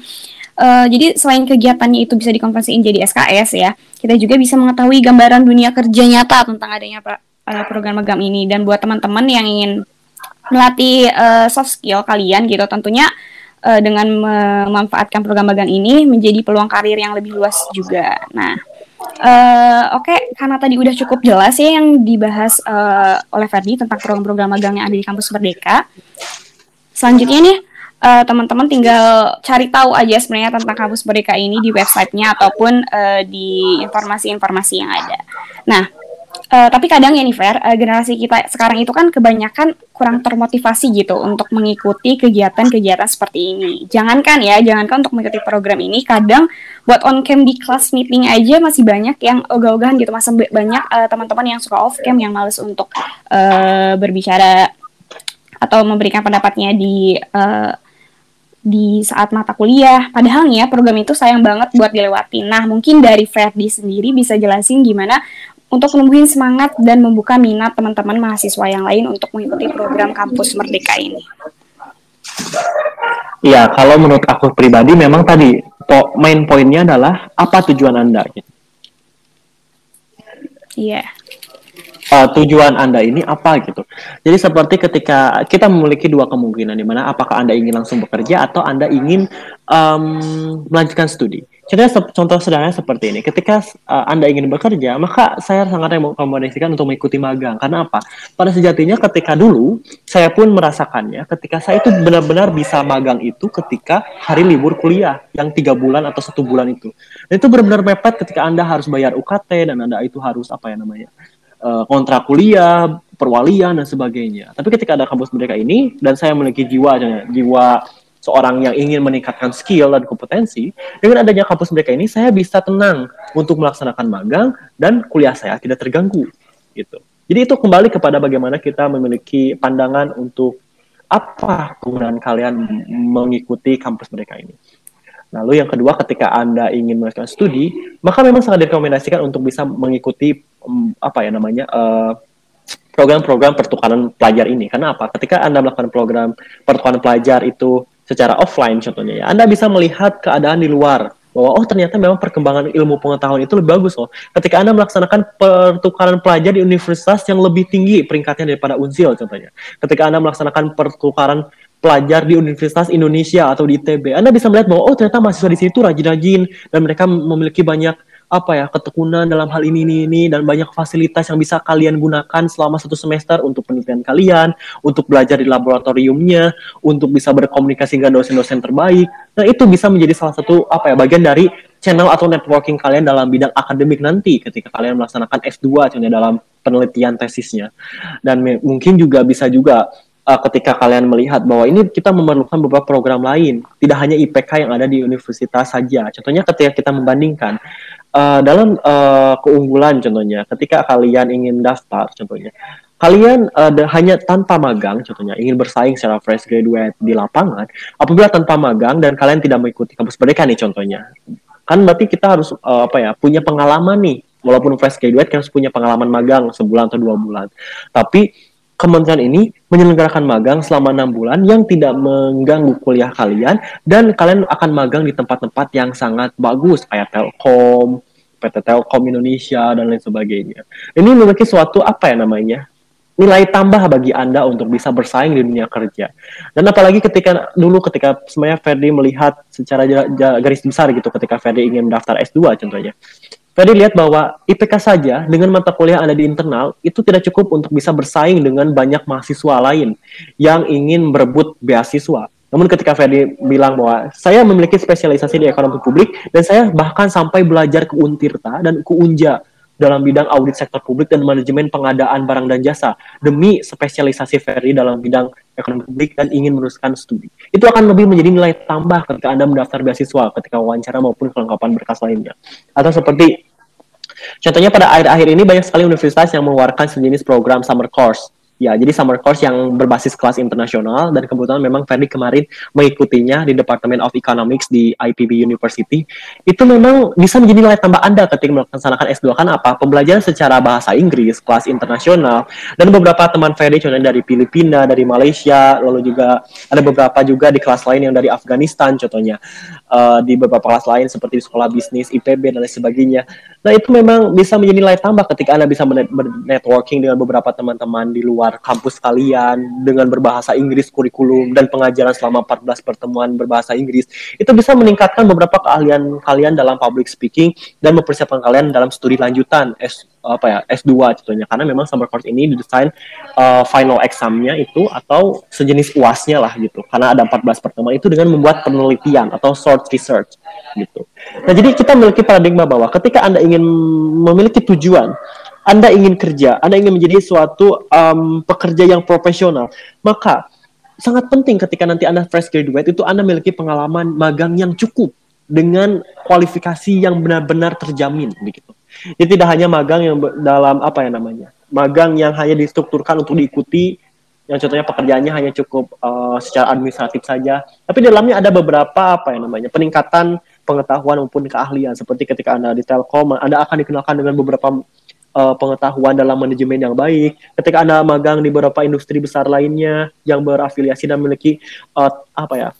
Uh, jadi selain kegiatannya itu bisa dikonversiin jadi SKS ya, kita juga bisa mengetahui gambaran dunia kerja nyata tentang adanya uh, program magang ini. Dan buat teman-teman yang ingin melatih uh, soft skill kalian gitu, tentunya uh, dengan memanfaatkan program magang ini menjadi peluang karir yang lebih luas juga. Nah, uh, oke, okay, karena tadi udah cukup jelas ya yang dibahas uh, oleh Ferdi tentang program-program magang yang ada di kampus Merdeka. Selanjutnya nih, uh, teman-teman tinggal cari tahu aja sebenarnya tentang kampus Merdeka ini di websitenya ataupun uh, di informasi-informasi yang ada. Nah, uh, tapi kadang ya nih Fer, uh, generasi kita sekarang itu kan kebanyakan kurang termotivasi gitu untuk mengikuti kegiatan-kegiatan seperti ini. Jangankan ya, jangankan untuk mengikuti program ini, kadang buat on cam di class meeting aja masih banyak yang ogah-ogahan gitu, masih banyak uh, teman-teman yang suka off cam yang males untuk uh, berbicara atau memberikan pendapatnya di uh, di saat mata kuliah. Padahal nih ya program itu sayang banget buat dilewati. Nah mungkin dari Ferdi sendiri bisa jelasin gimana untuk menumbuhin semangat dan membuka minat teman-teman mahasiswa yang lain untuk mengikuti program kampus Merdeka ini. Iya, kalau menurut aku pribadi memang tadi po main poinnya adalah apa tujuan Anda. Iya uh, tujuan Anda ini apa gitu. Jadi seperti ketika kita memiliki dua kemungkinan di mana apakah Anda ingin langsung bekerja atau Anda ingin um, melanjutkan studi. Contohnya, contoh sederhana seperti ini. Ketika uh, Anda ingin bekerja, maka saya sangat merekomendasikan untuk mengikuti magang. Karena apa? Pada sejatinya ketika dulu, saya pun merasakannya ketika saya itu benar-benar bisa magang itu ketika hari libur kuliah yang tiga bulan atau satu bulan itu. Dan itu benar-benar mepet ketika Anda harus bayar UKT dan Anda itu harus apa ya namanya uh, kontrak kuliah, perwalian dan sebagainya. Tapi ketika ada kampus merdeka ini dan saya memiliki jiwa jiwa seorang yang ingin meningkatkan skill dan kompetensi, dengan adanya kampus merdeka ini saya bisa tenang untuk melaksanakan magang dan kuliah saya tidak terganggu gitu. Jadi itu kembali kepada bagaimana kita memiliki pandangan untuk apa kegunaan kalian mengikuti kampus mereka ini. Lalu yang kedua, ketika Anda ingin melakukan studi, maka memang sangat direkomendasikan untuk bisa mengikuti um, apa ya namanya uh, program-program pertukaran pelajar ini. Karena apa? Ketika Anda melakukan program pertukaran pelajar itu secara offline contohnya ya, Anda bisa melihat keadaan di luar bahwa oh ternyata memang perkembangan ilmu pengetahuan itu lebih bagus loh. Ketika Anda melaksanakan pertukaran pelajar di universitas yang lebih tinggi peringkatnya daripada Unsil contohnya. Ketika Anda melaksanakan pertukaran pelajar di Universitas Indonesia atau di ITB, Anda bisa melihat bahwa oh ternyata mahasiswa di situ rajin-rajin dan mereka memiliki banyak apa ya ketekunan dalam hal ini ini ini dan banyak fasilitas yang bisa kalian gunakan selama satu semester untuk penelitian kalian, untuk belajar di laboratoriumnya, untuk bisa berkomunikasi dengan dosen-dosen terbaik. Nah itu bisa menjadi salah satu apa ya bagian dari channel atau networking kalian dalam bidang akademik nanti ketika kalian melaksanakan S2 contohnya dalam penelitian tesisnya. Dan mungkin juga bisa juga uh, ketika kalian melihat bahwa ini kita memerlukan beberapa program lain, tidak hanya IPK yang ada di universitas saja. Contohnya ketika kita membandingkan uh, dalam uh, keunggulan contohnya, ketika kalian ingin daftar contohnya, kalian uh, hanya tanpa magang contohnya ingin bersaing secara fresh graduate di lapangan, apabila tanpa magang dan kalian tidak mengikuti kampus merdeka nih contohnya, kan berarti kita harus uh, apa ya punya pengalaman nih, walaupun fresh graduate kan harus punya pengalaman magang sebulan atau dua bulan, tapi kementerian ini menyelenggarakan magang selama enam bulan yang tidak mengganggu kuliah kalian dan kalian akan magang di tempat-tempat yang sangat bagus kayak Telkom, PT Telkom Indonesia dan lain sebagainya. Ini memiliki suatu apa ya namanya? nilai tambah bagi Anda untuk bisa bersaing di dunia kerja. Dan apalagi ketika dulu ketika sebenarnya Ferdi melihat secara garis besar gitu ketika Ferdi ingin mendaftar S2 contohnya. Tadi lihat bahwa IPK saja dengan mata kuliah Anda di internal itu tidak cukup untuk bisa bersaing dengan banyak mahasiswa lain yang ingin berebut beasiswa. Namun ketika Ferdi bilang bahwa saya memiliki spesialisasi di ekonomi publik dan saya bahkan sampai belajar ke Untirta dan ke Unja dalam bidang audit sektor publik dan manajemen pengadaan barang dan jasa demi spesialisasi Ferry dalam bidang ekonomi publik dan ingin meneruskan studi. Itu akan lebih menjadi nilai tambah ketika Anda mendaftar beasiswa, ketika wawancara maupun kelengkapan berkas lainnya. Atau seperti Contohnya pada akhir-akhir ini banyak sekali universitas yang mengeluarkan sejenis program summer course Ya, jadi summer course yang berbasis kelas internasional dan kebetulan memang Ferdi kemarin mengikutinya di Department of Economics di IPB University. Itu memang bisa menjadi nilai tambah Anda ketika melaksanakan S2 kan apa? Pembelajaran secara bahasa Inggris, kelas internasional, dan beberapa teman Ferdi contohnya dari Filipina, dari Malaysia, lalu juga ada beberapa juga di kelas lain yang dari Afghanistan contohnya. Uh, di beberapa kelas lain seperti di sekolah bisnis, IPB dan lain sebagainya. Nah, itu memang bisa menjadi nilai tambah ketika Anda bisa bernetworking dengan beberapa teman-teman di luar kampus kalian dengan berbahasa Inggris kurikulum dan pengajaran selama 14 pertemuan berbahasa Inggris itu bisa meningkatkan beberapa keahlian kalian dalam public speaking dan mempersiapkan kalian dalam studi lanjutan S apa ya S2 contohnya karena memang summer course ini didesain uh, final examnya itu atau sejenis uasnya lah gitu karena ada 14 pertemuan itu dengan membuat penelitian atau short research gitu. Nah jadi kita memiliki paradigma bahwa ketika anda ingin memiliki tujuan anda ingin kerja, Anda ingin menjadi suatu um, pekerja yang profesional, maka sangat penting ketika nanti Anda fresh graduate itu Anda memiliki pengalaman magang yang cukup dengan kualifikasi yang benar-benar terjamin begitu. Jadi tidak hanya magang yang dalam apa ya namanya, magang yang hanya distrukturkan untuk diikuti, yang contohnya pekerjaannya hanya cukup uh, secara administratif saja, tapi dalamnya ada beberapa apa ya namanya peningkatan pengetahuan maupun keahlian seperti ketika anda di Telkom, anda akan dikenalkan dengan beberapa uh, pengetahuan dalam manajemen yang baik. Ketika Anda magang di beberapa industri besar lainnya yang berafiliasi dan memiliki uh, apa ya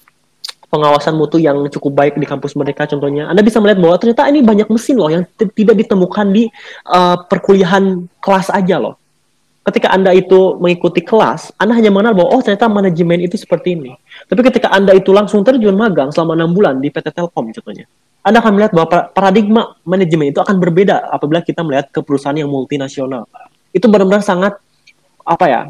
pengawasan mutu yang cukup baik di kampus mereka contohnya Anda bisa melihat bahwa ternyata ini banyak mesin loh yang tidak ditemukan di uh, perkuliahan kelas aja loh ketika Anda itu mengikuti kelas Anda hanya mengenal bahwa oh ternyata manajemen itu seperti ini tapi ketika Anda itu langsung terjun magang selama enam bulan di PT Telkom contohnya anda akan melihat bahwa paradigma manajemen itu akan berbeda apabila kita melihat ke perusahaan yang multinasional. Itu benar-benar sangat apa ya?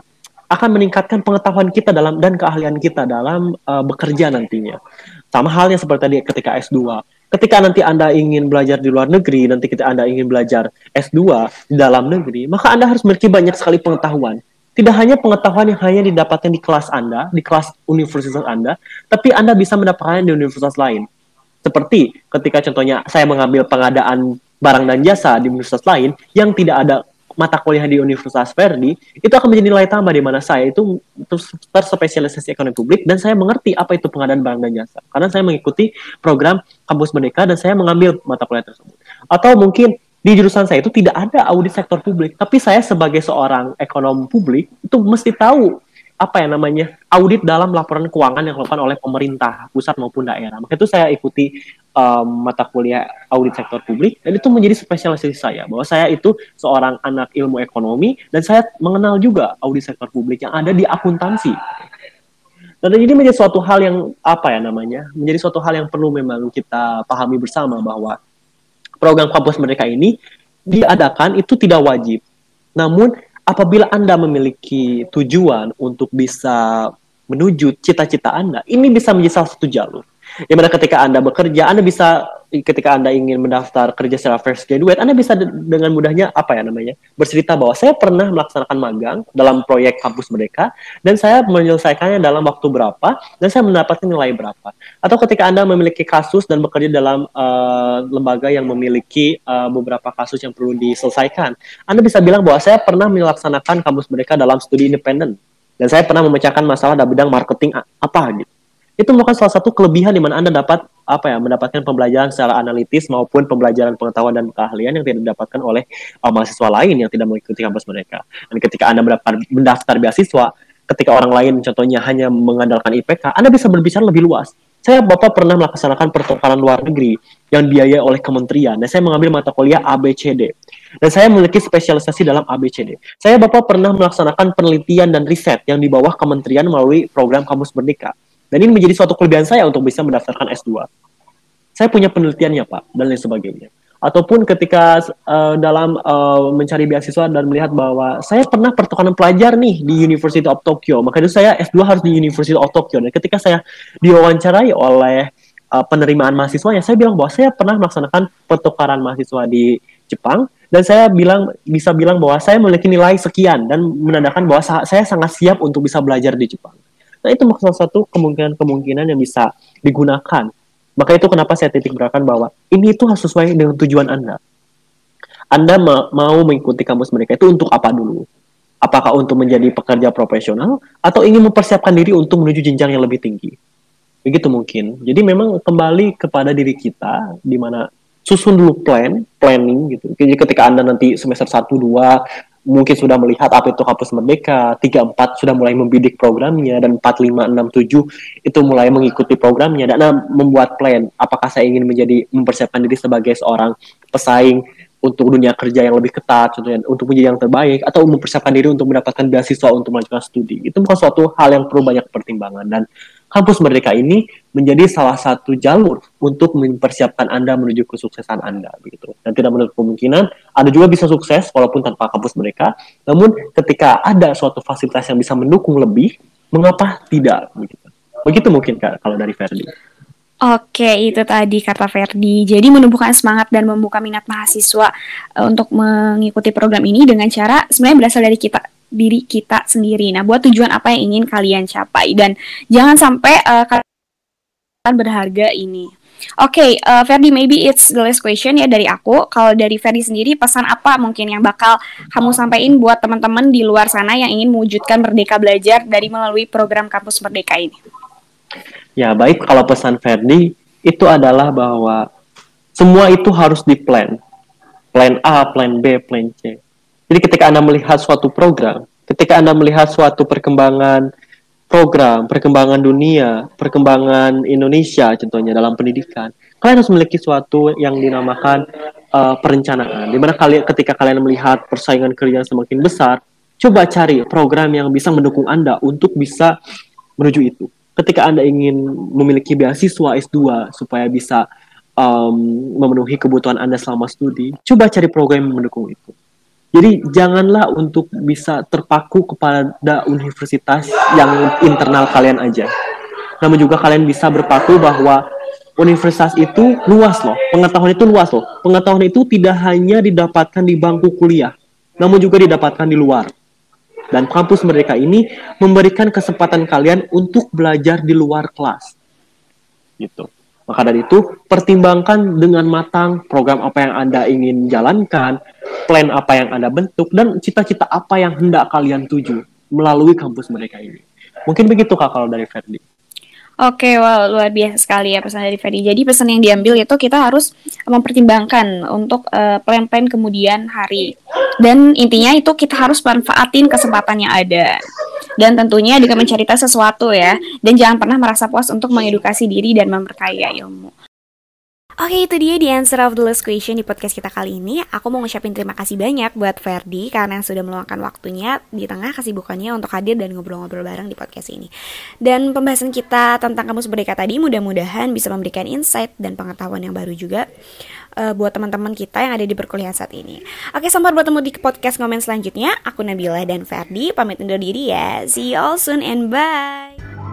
akan meningkatkan pengetahuan kita dalam dan keahlian kita dalam uh, bekerja nantinya. Sama halnya seperti tadi ketika S2. Ketika nanti Anda ingin belajar di luar negeri, nanti ketika Anda ingin belajar S2 di dalam negeri, maka Anda harus memiliki banyak sekali pengetahuan. Tidak hanya pengetahuan yang hanya didapatkan di kelas Anda, di kelas universitas Anda, tapi Anda bisa mendapatkannya di universitas lain seperti ketika contohnya saya mengambil pengadaan barang dan jasa di universitas lain yang tidak ada mata kuliah di Universitas Verdi, itu akan menjadi nilai tambah di mana saya itu terspesialisasi ekonomi publik dan saya mengerti apa itu pengadaan barang dan jasa. Karena saya mengikuti program kampus merdeka dan saya mengambil mata kuliah tersebut. Atau mungkin di jurusan saya itu tidak ada audit sektor publik, tapi saya sebagai seorang ekonom publik itu mesti tahu apa ya namanya audit dalam laporan keuangan yang dilakukan oleh pemerintah pusat maupun daerah. Maka itu saya ikuti um, mata kuliah audit sektor publik dan itu menjadi spesialisasi saya bahwa saya itu seorang anak ilmu ekonomi dan saya mengenal juga audit sektor publik yang ada di akuntansi. Dan ini menjadi suatu hal yang apa ya namanya menjadi suatu hal yang perlu memang kita pahami bersama bahwa program kampus mereka ini diadakan itu tidak wajib. Namun apabila Anda memiliki tujuan untuk bisa menuju cita-cita Anda, ini bisa menjadi salah satu jalur. Di mana ketika Anda bekerja, Anda bisa ketika Anda ingin mendaftar kerja secara fresh graduate, Anda bisa dengan mudahnya apa ya namanya? bercerita bahwa saya pernah melaksanakan magang dalam proyek kampus mereka dan saya menyelesaikannya dalam waktu berapa dan saya mendapatkan nilai berapa. Atau ketika Anda memiliki kasus dan bekerja dalam uh, lembaga yang memiliki uh, beberapa kasus yang perlu diselesaikan, Anda bisa bilang bahwa saya pernah melaksanakan kampus mereka dalam studi independen dan saya pernah memecahkan masalah dalam bidang marketing apa gitu itu merupakan salah satu kelebihan di mana Anda dapat apa ya mendapatkan pembelajaran secara analitis maupun pembelajaran pengetahuan dan keahlian yang tidak didapatkan oleh uh, mahasiswa lain yang tidak mengikuti kampus mereka. Dan ketika Anda mendaftar, mendaftar beasiswa, ketika orang lain contohnya hanya mengandalkan IPK, Anda bisa berbicara lebih luas. Saya Bapak pernah melaksanakan pertukaran luar negeri yang biaya oleh kementerian dan saya mengambil mata kuliah ABCD. Dan saya memiliki spesialisasi dalam ABCD. Saya Bapak pernah melaksanakan penelitian dan riset yang di bawah kementerian melalui program Kamus Merdeka dan ini menjadi suatu kelebihan saya untuk bisa mendaftarkan S2. Saya punya penelitiannya, Pak, dan lain sebagainya. Ataupun ketika uh, dalam uh, mencari beasiswa dan melihat bahwa saya pernah pertukaran pelajar nih di University of Tokyo, maka itu saya S2 harus di University of Tokyo. Dan ketika saya diwawancarai oleh uh, penerimaan mahasiswanya, saya bilang bahwa saya pernah melaksanakan pertukaran mahasiswa di Jepang dan saya bilang bisa bilang bahwa saya memiliki nilai sekian dan menandakan bahwa saya sangat siap untuk bisa belajar di Jepang. Nah itu salah satu kemungkinan-kemungkinan yang bisa digunakan. Maka itu kenapa saya titik beratkan bahwa ini itu harus sesuai dengan tujuan Anda. Anda ma mau mengikuti kampus mereka itu untuk apa dulu? Apakah untuk menjadi pekerja profesional atau ingin mempersiapkan diri untuk menuju jenjang yang lebih tinggi? Begitu mungkin. Jadi memang kembali kepada diri kita, di mana susun dulu plan, planning gitu. Jadi ketika Anda nanti semester 1, 2, mungkin sudah melihat apa itu kampus merdeka, 3, 4 sudah mulai membidik programnya, dan 4, 5, 6, 7 itu mulai mengikuti programnya, dan Anda membuat plan, apakah saya ingin menjadi, mempersiapkan diri sebagai seorang pesaing untuk dunia kerja yang lebih ketat, contohnya untuk menjadi yang terbaik, atau mempersiapkan diri untuk mendapatkan beasiswa untuk melanjutkan studi. Itu bukan suatu hal yang perlu banyak pertimbangan, dan kampus Merdeka ini menjadi salah satu jalur untuk mempersiapkan Anda menuju kesuksesan Anda begitu. Dan tidak menutup kemungkinan Anda juga bisa sukses walaupun tanpa kampus Merdeka. Namun ketika ada suatu fasilitas yang bisa mendukung lebih, mengapa tidak begitu. Begitu mungkin Kak kalau dari Ferdi. Oke, itu tadi kata Ferdi. Jadi menumbuhkan semangat dan membuka minat mahasiswa uh, untuk mengikuti program ini dengan cara sebenarnya berasal dari kita diri kita sendiri. Nah, buat tujuan apa yang ingin kalian capai dan jangan sampai uh, kalian berharga ini. Oke, okay, uh, Ferdi, maybe it's the last question ya dari aku. Kalau dari Ferdi sendiri, pesan apa mungkin yang bakal kamu sampaikan buat teman-teman di luar sana yang ingin mewujudkan Merdeka Belajar dari melalui program Kampus Merdeka ini? Ya, baik. Kalau pesan Ferdi, itu adalah bahwa semua itu harus di plan. Plan A, plan B, plan C. Jadi ketika Anda melihat suatu program, ketika Anda melihat suatu perkembangan program, perkembangan dunia, perkembangan Indonesia contohnya dalam pendidikan, kalian harus memiliki suatu yang dinamakan uh, perencanaan. Di mana kalian ketika kalian melihat persaingan kerja semakin besar, coba cari program yang bisa mendukung Anda untuk bisa menuju itu. Ketika Anda ingin memiliki beasiswa S2 supaya bisa um, memenuhi kebutuhan Anda selama studi, coba cari program yang mendukung itu. Jadi janganlah untuk bisa terpaku kepada universitas yang internal kalian aja. Namun juga kalian bisa berpaku bahwa universitas itu luas loh, pengetahuan itu luas loh. Pengetahuan itu tidak hanya didapatkan di bangku kuliah, namun juga didapatkan di luar. Dan kampus mereka ini memberikan kesempatan kalian untuk belajar di luar kelas. Gitu. Maka dari itu, pertimbangkan dengan matang program apa yang Anda ingin jalankan, plan apa yang Anda bentuk, dan cita-cita apa yang hendak kalian tuju melalui kampus mereka ini. Mungkin begitu Kak kalau dari Ferdi. Oke, wow, luar biasa sekali ya pesan dari Ferdi. Jadi pesan yang diambil itu kita harus mempertimbangkan untuk uh, plan-plan kemudian hari. Dan intinya itu kita harus manfaatin kesempatan yang ada. Dan tentunya dengan mencari tahu sesuatu ya. Dan jangan pernah merasa puas untuk mengedukasi diri dan memperkaya ilmu. Oke itu dia di answer of the last question di podcast kita kali ini. Aku mau ngucapin terima kasih banyak buat Ferdi Karena yang sudah meluangkan waktunya di tengah kesibukannya untuk hadir dan ngobrol-ngobrol bareng di podcast ini. Dan pembahasan kita tentang kamus merdeka tadi mudah-mudahan bisa memberikan insight dan pengetahuan yang baru juga uh, Buat teman-teman kita yang ada di perkuliahan saat ini. Oke sampai bertemu di podcast komen selanjutnya. Aku Nabila dan Ferdi pamit undur diri ya. See you all soon and bye